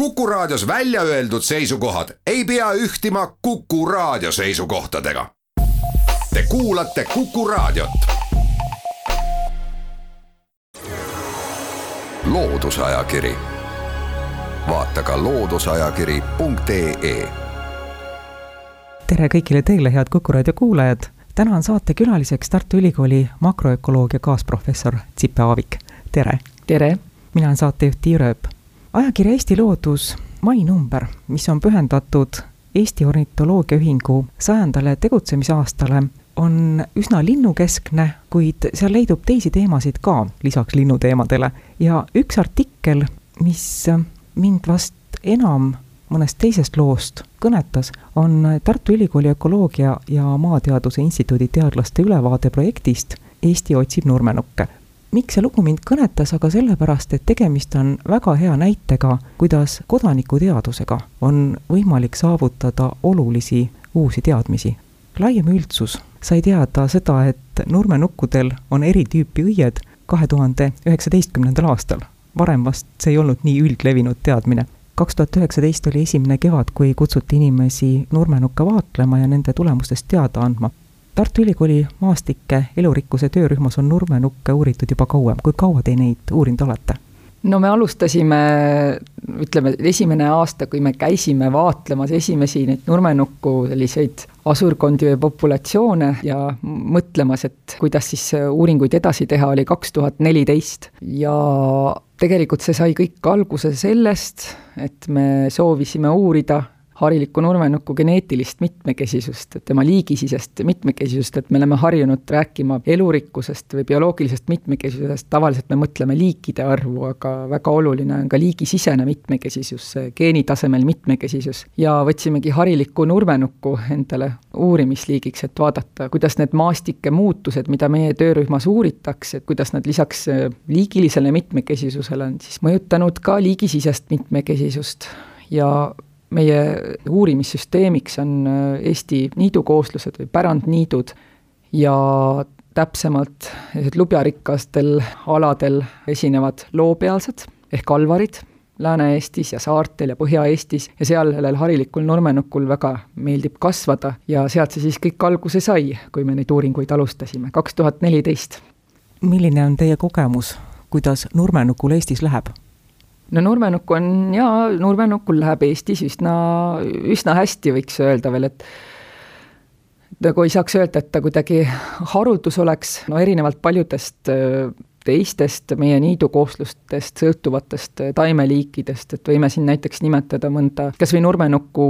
Kuku Raadios välja öeldud seisukohad ei pea ühtima Kuku Raadio seisukohtadega. Te kuulate Kuku Raadiot. loodusajakiri, vaata ka looduseajakiri.ee. tere kõigile teile, head Kuku Raadio kuulajad. täna on saatekülaliseks Tartu Ülikooli makroökoloogia kaasprofessor Tsipe Aavik. tere. tere. mina olen saatejuht Tiia Rööp ajakirja Eesti Loodus mainumber, mis on pühendatud Eesti Ornitoloogia Ühingu sajandale tegutsemisaastale, on üsna linnukeskne, kuid seal leidub teisi teemasid ka lisaks linnuteemadele. ja üks artikkel, mis mind vast enam mõnest teisest loost kõnetas, on Tartu Ülikooli Ökoloogia ja Maateaduse Instituudi teadlaste ülevaade projektist Eesti otsib nurmenukke miks see lugu mind kõnetas, aga sellepärast, et tegemist on väga hea näitega, kuidas kodanikuteadusega on võimalik saavutada olulisi uusi teadmisi. laiem üldsus sai teada seda, et nurmenukkudel on eri tüüpi õied kahe tuhande üheksateistkümnendal aastal. varem vast see ei olnud nii üldlevinud teadmine. kaks tuhat üheksateist oli esimene kevad, kui kutsuti inimesi nurmenukke vaatlema ja nende tulemustest teada andma Tartu Ülikooli maastike elurikkuse töörühmas on nurmenukke uuritud juba kauem, kui kaua te neid uurinud olete? no me alustasime, ütleme, esimene aasta, kui me käisime vaatlemas esimesi neid nurmenukku selliseid asurkondi või populatsioone ja mõtlemas, et kuidas siis uuringuid edasi teha, oli kaks tuhat neliteist. ja tegelikult see sai kõik alguse sellest, et me soovisime uurida harilikku nurmenuku geneetilist mitmekesisust, tema liigisisest mitmekesisust, et me oleme harjunud rääkima elurikkusest või bioloogilisest mitmekesisusest, tavaliselt me mõtleme liikide arvu, aga väga oluline on ka liigisisene mitmekesisus, geenitasemel mitmekesisus. ja võtsimegi hariliku nurmenuku endale uurimisliigiks, et vaadata, kuidas need maastike muutused, mida meie töörühmas uuritakse, et kuidas nad lisaks liigilisele mitmekesisusele on siis mõjutanud ka liigisisest mitmekesisust ja meie uurimissüsteemiks on äh, Eesti niidukooslused või pärandniidud ja täpsemalt sellised lubjarikastel aladel esinevad loopealsed ehk alvarid Lääne-Eestis ja saartel ja Põhja-Eestis ja seal sellel harilikul nurmenukul väga meeldib kasvada ja sealt see siis kõik alguse sai, kui me neid uuringuid alustasime, kaks tuhat neliteist. milline on teie kogemus, kuidas nurmenukul Eestis läheb? No nurmenukku on jaa, nurmenukul läheb Eestis üsna, üsna hästi, võiks öelda veel, et nagu ei saaks öelda, et ta kuidagi haruldus oleks, no erinevalt paljudest äh, teistest meie niidukooslustest sõltuvatest äh, taimeliikidest, et võime siin näiteks nimetada mõnda kas või nurmenukku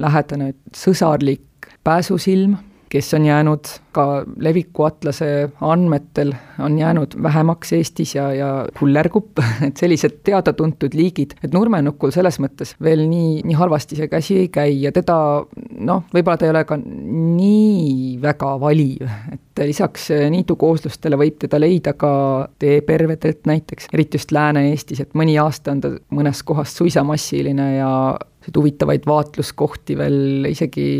lähedane sõsarliik pääsusilm kes on jäänud ka levikuatlase andmetel, on jäänud vähemaks Eestis ja, ja kullerkupp, et sellised teada-tuntud liigid, et nurmenukul selles mõttes veel nii, nii halvasti see käsi ei käi ja teda noh, võib-olla ta ei ole ka nii väga valiv, et lisaks niidukooslustele võib teda leida ka teepervedelt näiteks, eriti just Lääne-Eestis, et mõni aasta on ta mõnes kohas suisa massiline ja huvitavaid vaatluskohti veel isegi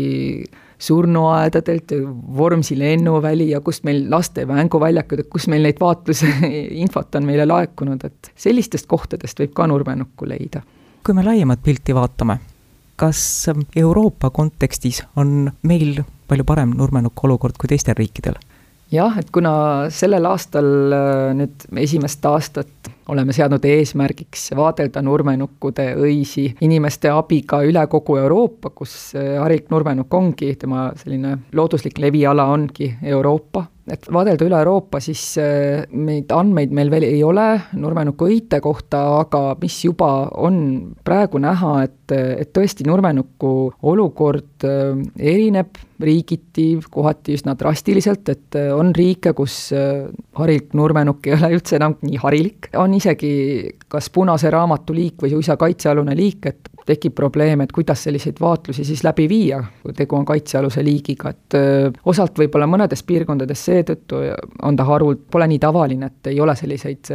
surnuaedadelt, Vormsi lennuväli ja kust meil laste mänguväljakud, kus meil neid vaatluse infot on meile laekunud, et sellistest kohtadest võib ka nurmenukku leida. kui me laiemat pilti vaatame, kas Euroopa kontekstis on meil palju parem nurmenuku olukord kui teistel riikidel? Jah, et kuna sellel aastal äh, nüüd esimest aastat oleme seadnud eesmärgiks vaadelda nurmenukkude õisi inimeste abiga üle kogu Euroopa, kus äh, harilik nurmenukk ongi, tema selline looduslik leviala ongi Euroopa et vaadelda üle Euroopa, siis äh, neid andmeid meil veel ei ole nurmenuku õite kohta, aga mis juba on praegu näha, et, et tõesti nurmenuku olukord äh, erineb riigiti, kohati üsna drastiliselt, et äh, on riike, kus harilik nurmenukk ei ole üldse enam nii harilik, on isegi kas punase raamatu liik või suisa kaitsealune liik, et tekib probleem, et kuidas selliseid vaatlusi siis läbi viia, kui tegu on kaitsealuse liigiga, et osalt võib-olla mõnedes piirkondades seetõttu on ta harult, pole nii tavaline, et ei ole selliseid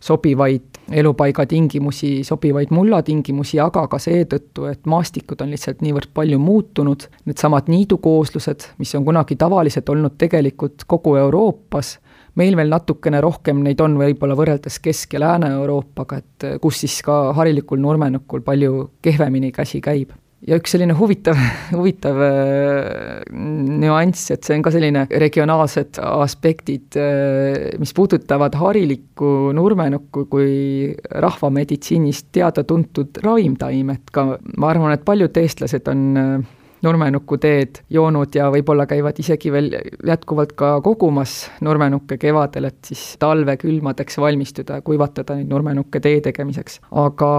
sobivaid elupaigatingimusi, sobivaid mullatingimusi, aga ka seetõttu, et maastikud on lihtsalt niivõrd palju muutunud, needsamad niidukooslused, mis on kunagi tavalised olnud tegelikult kogu Euroopas, meil veel natukene rohkem neid on võib-olla võrreldes Kesk- ja Lääne-Euroopaga, et kus siis ka harilikul nurmenukul palju kehvemini käsi käib. Ja üks selline huvitav, huvitav äh, nüanss, et see on ka selline regionaalsed aspektid, äh, mis puudutavad harilikku nurmenukku kui rahvameditsiinis teada-tuntud ravimtaim, et ka ma arvan, et paljud eestlased on nurmenuku teed joonud ja võib-olla käivad isegi veel jätkuvalt ka kogumas nurmenukke kevadel, et siis talvekülmadeks valmistuda ja kuivatada neid nurmenukke tee tegemiseks. aga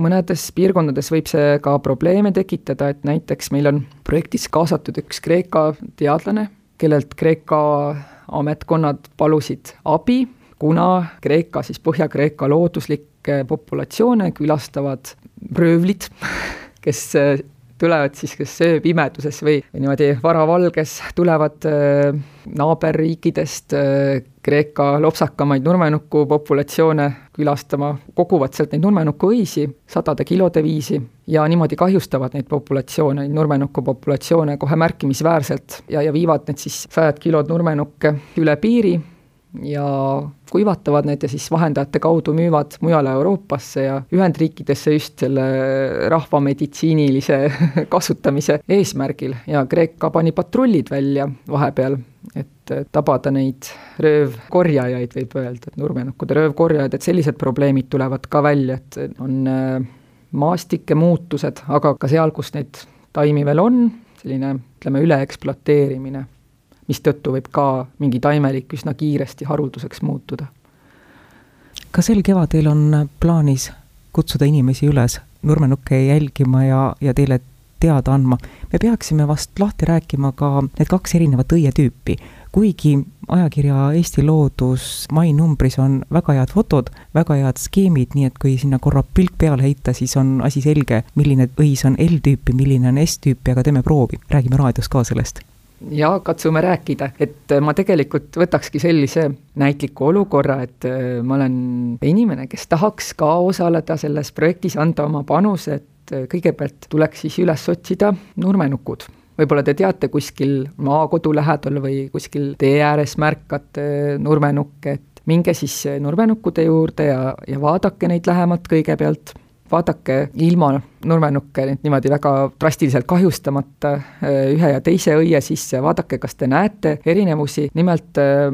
mõnedes piirkondades võib see ka probleeme tekitada, et näiteks meil on projektis kaasatud üks Kreeka teadlane, kellelt Kreeka ametkonnad palusid abi, kuna Kreeka, siis Põhja-Kreeka looduslikke populatsioone külastavad röövlid, kes tulevad siis kas ööpimeduses või, või niimoodi varavalges, tulevad äh, naaberriikidest äh, Kreeka lopsakamaid nurmenuku populatsioone külastama, koguvad sealt neid nurmenuku õisi sadade kilode viisi ja niimoodi kahjustavad neid populatsioone, neid nurmenuku populatsioone kohe märkimisväärselt ja, ja viivad need siis sajad kilod nurmenukke üle piiri ja kuivatavad need ja siis vahendajate kaudu müüvad mujale Euroopasse ja Ühendriikidesse just selle rahvameditsiinilise kasutamise eesmärgil. Ja Kreeka pani patrullid välja vahepeal, et tabada neid röövkorjajaid, võib öelda, et nurmenukkude röövkorjajad, et sellised probleemid tulevad ka välja, et on äh, maastike muutused, aga ka seal, kus neid taimi veel on, selline ütleme, üleekspluateerimine mistõttu võib ka mingi taimeliik üsna kiiresti harulduseks muutuda. kas sel kevadel on plaanis kutsuda inimesi üles nurmenukke jälgima ja, ja teile teada andma, me peaksime vast lahti rääkima ka need kaks erinevat õietüüpi. kuigi ajakirja Eesti Loodus mainumbris on väga head fotod, väga head skeemid, nii et kui sinna korra pilk peale heita, siis on asi selge, milline õis on L-tüüpi, milline on S-tüüpi, aga teeme proovi, räägime raadios ka sellest ja katsume rääkida, et äh, ma tegelikult võtakski sellise näitliku olukorra, et äh, ma olen inimene, kes tahaks ka osaleda selles projektis, anda oma panuse, et äh, kõigepealt tuleks siis üles otsida nurmenukud. Võib-olla te teate kuskil maakodu lähedal või kuskil tee ääres märkate nurmenukke, et minge siis nurmenukkude juurde ja, ja vaadake neid lähemalt kõigepealt vaadake ilma nurmenukke nüüd niimoodi väga drastiliselt kahjustamata äh, ühe ja teise õie sisse, vaadake, kas te näete erinevusi, nimelt äh,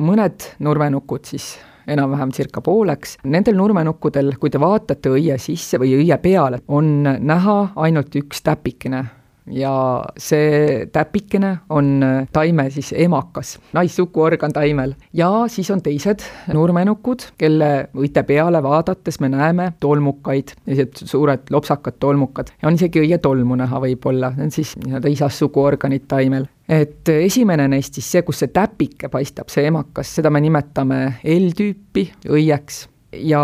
mõned nurmenukud siis enam-vähem circa pooleks. Nendel nurmenukkudel, kui te vaatate õie sisse või õie peale, on näha ainult üks täpikene ja see täpikene on taime siis emakas, naissuguorgan taimel. ja siis on teised nurmenukud, kelle õite peale vaadates me näeme tolmukaid, sellised suured lopsakad tolmukad. Ja on isegi õietolmu näha võib-olla, need on siis nii-öelda isassuguorganid taimel. Et esimene neist siis see, kus see täpike paistab, see emakas, seda me nimetame L-tüüpi õieks ja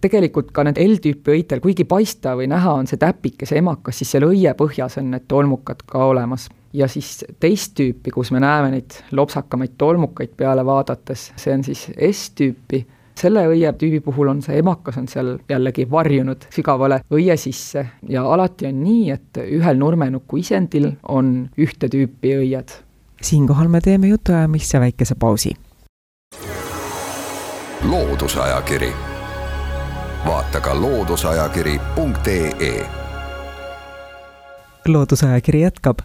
tegelikult ka need L-tüüpi õitel, kuigi paista või näha on see täpike, see emakas, siis seal õie põhjas on need tolmukad ka olemas. ja siis teist tüüpi, kus me näeme neid lopsakamaid tolmukaid peale vaadates, see on siis S-tüüpi, selle õietüübi puhul on see emakas on seal jällegi varjunud sügavale õie sisse ja alati on nii, et ühel nurmenuku isendil on ühte tüüpi õied. siinkohal me teeme jutuajamisse väikese pausi loodusajakiri, vaata ka looduseajakiri.ee. loodusajakiri jätkab.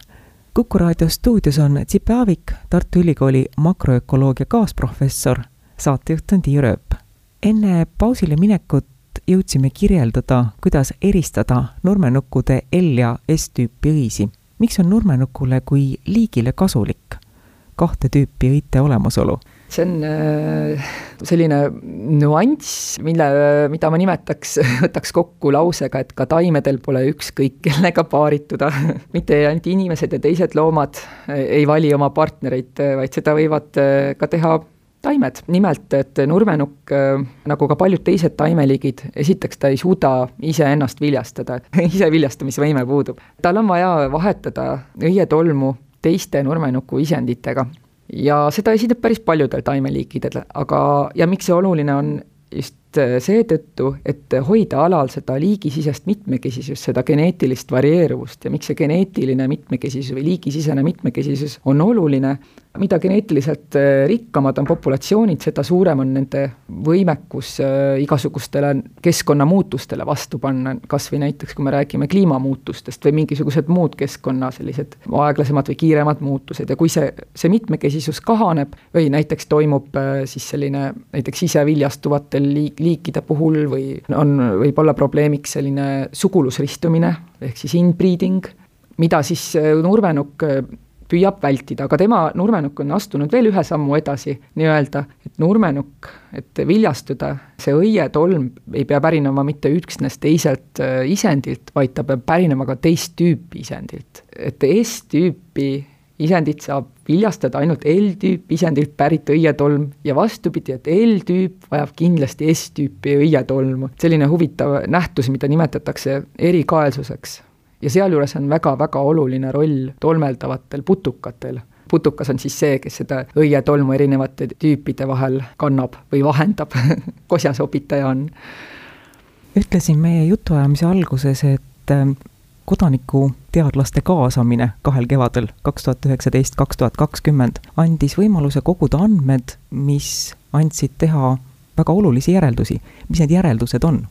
kuku raadio stuudios on Tsipe Aavik, Tartu Ülikooli makroökoloogia kaasprofessor, saatejuht on Tiia Rööp. enne pausile minekut jõudsime kirjeldada, kuidas eristada nurmenukkude L ja S-tüüpi õisi. miks on nurmenukule kui liigile kasulik kahte tüüpi õite olemasolu see on äh, selline nüanss, mille, mida ma nimetaks, võtaks kokku lausega, et ka taimedel pole ükskõik kellega paarituda. Mitte ainult inimesed ja teised loomad ei vali oma partnereid, vaid seda võivad äh, ka teha taimed, nimelt et nurmenukk, äh, nagu ka paljud teised taimeliigid, esiteks ta ei suuda iseennast viljastada, ise viljastamisvõime puudub. tal on vaja vahetada õietolmu teiste nurmenuku isenditega ja seda esineb päris paljudel taimeliikidel, aga, ja miks see oluline on? Just seetõttu, et hoida alal seda liigisisest mitmekesisust, seda geneetilist varieeruvust. Ja miks see geneetiline mitmekesisus või liigisisene mitmekesisus on oluline, mida geneetiliselt äh, rikkamad on populatsioonid, seda suurem on nende võimekus äh, igasugustele keskkonnamuutustele vastu panna, kas või näiteks kui me räägime kliimamuutustest või mingisugused muud keskkonna sellised aeglasemad või kiiremad muutused. Ja kui see, see mitmekesisus kahaneb või näiteks toimub äh, siis selline näiteks iseviljastuvatel liik-, liikide puhul või on, võib olla probleemiks selline sugulusristumine, ehk siis inbreeding, mida siis nurmenukk püüab vältida, aga tema, nurmenukk on astunud veel ühe sammu edasi nii-öelda, et nurmenukk, et viljastuda, see õietolm ei pea pärinema mitte üksnes teiselt äh, isendilt, vaid ta peab pärinema ka teist tüüpi isendilt. et S-tüüpi isendit saab viljastada ainult L-tüüp isendilt pärit õietolm ja vastupidi, et L-tüüp vajab kindlasti S-tüüpi õietolmu. selline huvitav nähtus, mida nimetatakse erikaelsuseks ja sealjuures on väga-väga oluline roll tolmeldavatel putukatel. putukas on siis see, kes seda õietolmu erinevate tüüpide vahel kannab või vahendab kosjasobitaja on. ütlesin meie jutuajamise alguses, et ähm, kodanikuteadlaste kaasamine kahel kevadel, kaks tuhat üheksateist, kaks tuhat kakskümmend, andis võimaluse koguda andmed, mis andsid teha väga olulisi järeldusi. mis need järeldused on?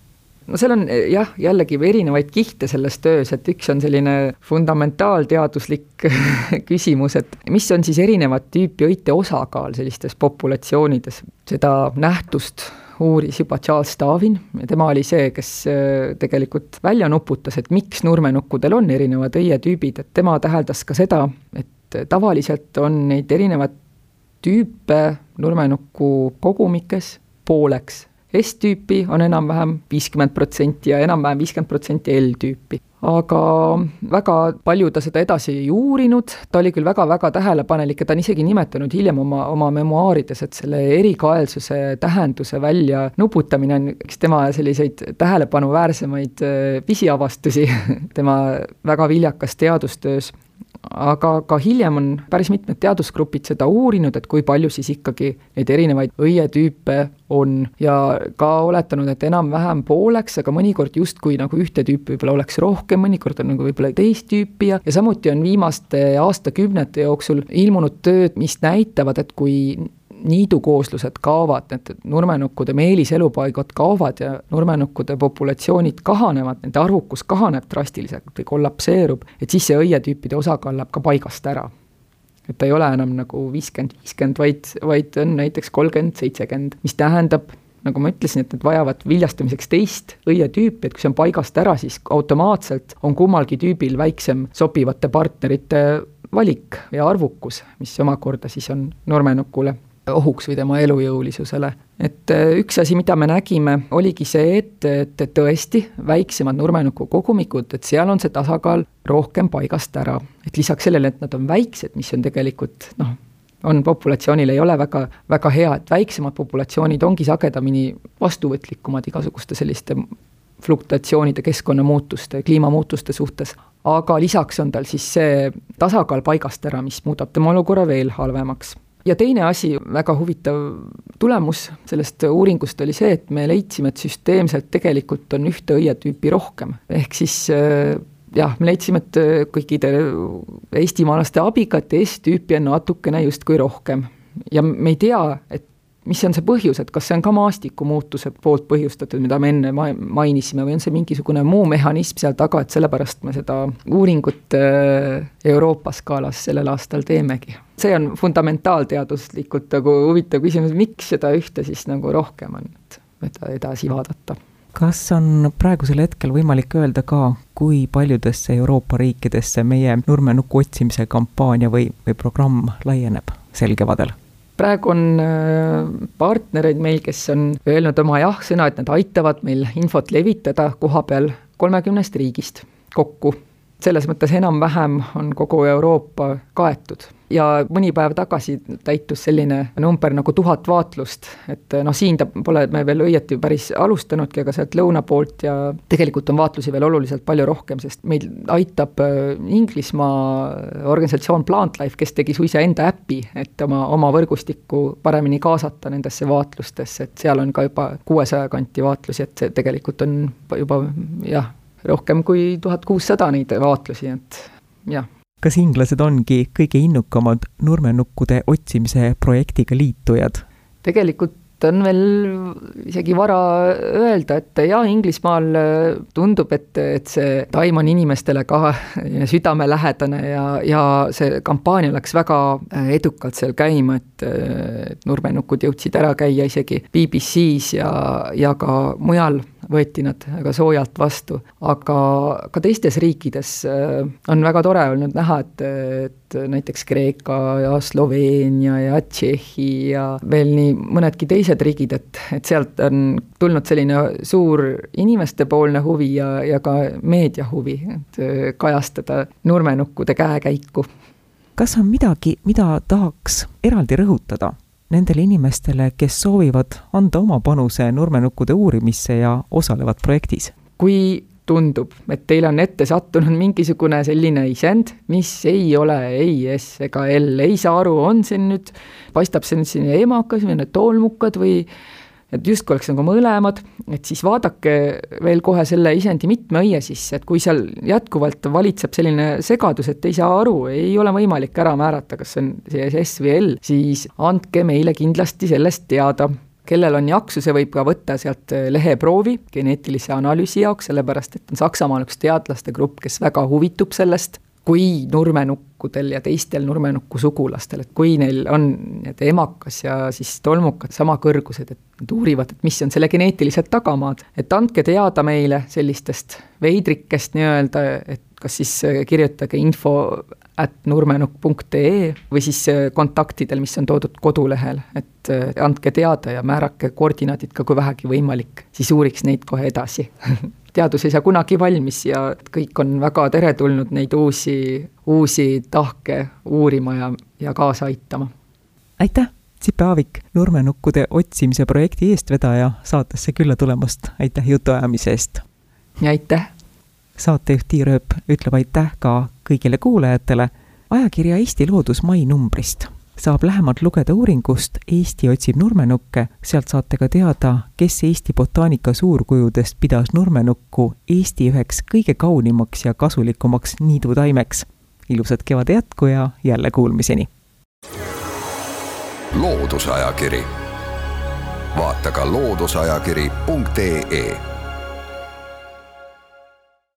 No seal on eh, jah, jällegi erinevaid kihte selles töös, et üks on selline fundamentaalteaduslik küsimus, et mis on siis erinevat tüüpi õite osakaal sellistes populatsioonides, seda nähtust uuris juba Charles Darwin tema oli see, kes eh, tegelikult välja nuputas, et miks nurmenukkudel on erinevad õietüübid, et tema täheldas ka seda, et tavaliselt on neid erinevaid tüüpe nurmenuku kogumikes pooleks S-tüüpi on enam-vähem viiskümmend protsenti ja enam-vähem viiskümmend protsenti L-tüüpi. aga väga palju ta seda edasi ei uurinud, ta oli küll väga-väga tähelepanelik ja ta on isegi nimetanud hiljem oma, oma memuaarides, et selle erikaelsuse tähenduse välja nuputamine on üks tema selliseid tähelepanuväärsemaid äh, pisiavastusi tema väga viljakas teadustöös aga ka hiljem on päris mitmed teadusgrupid seda uurinud, et kui palju siis ikkagi neid erinevaid õietüüpe on. Ja ka oletanud, et enam-vähem pooleks, aga mõnikord justkui nagu ühte tüüpi võib-olla oleks rohkem, mõnikord on nagu võib-olla teist tüüpi. Ja, ja samuti on viimaste aastakümnete jooksul ilmunud tööd, mis näitavad, et kui niidukooslused kaovad, need nurmenukkude meeliselupaigad kaovad ja nurmenukkude populatsioonid kahanevad, nende arvukus kahaneb drastiliselt või kollapseerub, et siis see õietüüpide osakaal läheb ka paigast ära. et ta ei ole enam nagu viiskümmend, viiskümmend, vaid, vaid on näiteks kolmkümmend, seitsekümmend, mis tähendab, nagu ma ütlesin, et need vajavad viljastamiseks teist õietüüpi, et kui see on paigast ära, siis automaatselt on kummalgi tüübil väiksem sobivate partnerite valik ja arvukus, mis omakorda siis on nurmenukule ohuks või tema elujõulisusele. et äh, üks asi, mida me nägime, oligi see, et, et, tõesti, väiksemad nurmenuku kogumikud, et seal on see tasakaal rohkem paigast ära. et lisaks sellele, et nad on väiksed, mis on tegelikult noh, on populatsioonil ei ole väga, väga hea, et väiksemad populatsioonid ongi sagedamini vastuvõtlikumad igasuguste selliste fluktuatsioonide, keskkonnamuutuste, kliimamuutuste suhtes, aga lisaks on tal siis see tasakaal paigast ära, mis muudab tema olukorra veel halvemaks ja teine asi, väga huvitav tulemus sellest uuringust oli see, et me leidsime, et süsteemselt tegelikult on ühte õietüüpi rohkem, ehk siis äh, jah, me leidsime, et äh, kõikide eestimaalaste abikat S-tüüpi on natukene justkui rohkem. ja me ei tea, et mis on see põhjus, et kas see on ka maastikumuutuse poolt põhjustatud, mida me enne ma-, mainisime, või on see mingisugune muu mehhanism seal taga, et sellepärast me seda uuringut äh, Euroopa skaalas sellel aastal teemegi. See on fundamentaalteaduslikult nagu huvitav küsimus, miks seda ühte siis nagu rohkem on, et, edasi vaadata kas on praegusel hetkel võimalik öelda ka, kui paljudesse Euroopa riikidesse meie nurmenuku otsimise kampaania või, või programm laieneb sel kevadel? praegu on äh, partnereid meil, kes on öelnud oma jah-sõna, et nad aitavad meil infot levitada koha peal kolmekümnest riigist kokku. selles mõttes enam-vähem on kogu Euroopa kaetud ja mõni päev tagasi täitus selline number nagu tuhat vaatlust, et noh, siin ta pole me veel õieti päris alustanudki, aga sealt lõuna poolt ja tegelikult on vaatlusi veel oluliselt palju rohkem, sest meil aitab äh, Inglismaa organisatsioon Plantlife, kes tegi suisa enda äpi, et oma, oma võrgustikku paremini kaasata nendesse vaatlustesse, et seal on ka juba kuuesaja kanti vaatlusi, et see tegelikult on juba jah, rohkem kui tuhat kuussada neid vaatlusi, et jah kas inglased ongi kõige innukamad nurmenukkude otsimise projektiga liitujad? tegelikult on veel isegi vara öelda, et jaa, Inglismaal tundub, et, et see taim on inimestele ka südamelähedane ja, ja see kampaania läks väga edukalt seal käima, et, et nurmenukud jõudsid ära käia isegi BBC-s ja, ja ka mujal võeti nad väga soojalt vastu, aga ka teistes riikides äh, on väga tore olnud näha, et, et näiteks Kreeka ja Sloveenia ja Tšehhi ja veel nii mõnedki teised riigid, et, et sealt on tulnud selline suur inimestepoolne huvi ja, ja ka meedia huvi, et äh, kajastada nurmenukkude käekäiku. kas on midagi, mida tahaks eraldi rõhutada? Nendele inimestele, kes soovivad anda oma panuse nurmenukkude uurimisse ja osalevad projektis? kui tundub, et teile on ette sattunud mingisugune selline isend, mis ei ole ei S ega L, ei saa aru, on see nüüd, paistab see nüüd selline emakas või need toolmukad või et justkui oleks nagu mõlemad, et siis vaadake veel kohe selle isendi mitme õie sisse, et kui seal jätkuvalt valitseb selline segadus, et ei saa aru, ei ole võimalik ära määrata, kas see on see S või L, siis andke meile kindlasti sellest teada. Kellel on jaksu, see võib ka võtta sealt leheproovi geneetilise analüüsi jaoks, sellepärast et on Saksamaal üks teadlaste grupp, kes väga huvitub sellest, kui nurmenukkudel ja teistel nurmenukku sugulastel, et kui neil on need emakas ja siis tolmukad sama kõrgused, et nad uurivad, et mis on selle geneetilised tagamaad, et andke teada meile sellistest veidrikest nii-öelda, et kas siis kirjutage info at nurmenukk.ee või siis kontaktidel, mis on toodud kodulehel, et andke teada ja määrake koordinaadid ka, kui vähegi võimalik, siis uuriks neid kohe edasi teadus ei saa kunagi valmis ja kõik on väga teretulnud neid uusi, uusi tahke uurima ja, ja kaasa aitama. aitäh, Sipe Aavik, nurmenukkude otsimise projekti eestvedaja, saatesse külla tulemast, aitäh jutuajamise eest! ja aitäh! saatejuht Tiir Ööp ütleb aitäh ka kõigile kuulajatele ajakirja Eesti Loodus mai numbrist saab lähemalt lugeda uuringust Eesti otsib nurmenukke, sealt saate ka teada, kes Eesti botaanika suurkujudest pidas nurmenukku Eesti üheks kõige kaunimaks ja kasulikumaks niidutaimeks. ilusat kevade jätku ja jälle kuulmiseni! loodusajakiri, vaata ka looduseajakiri.ee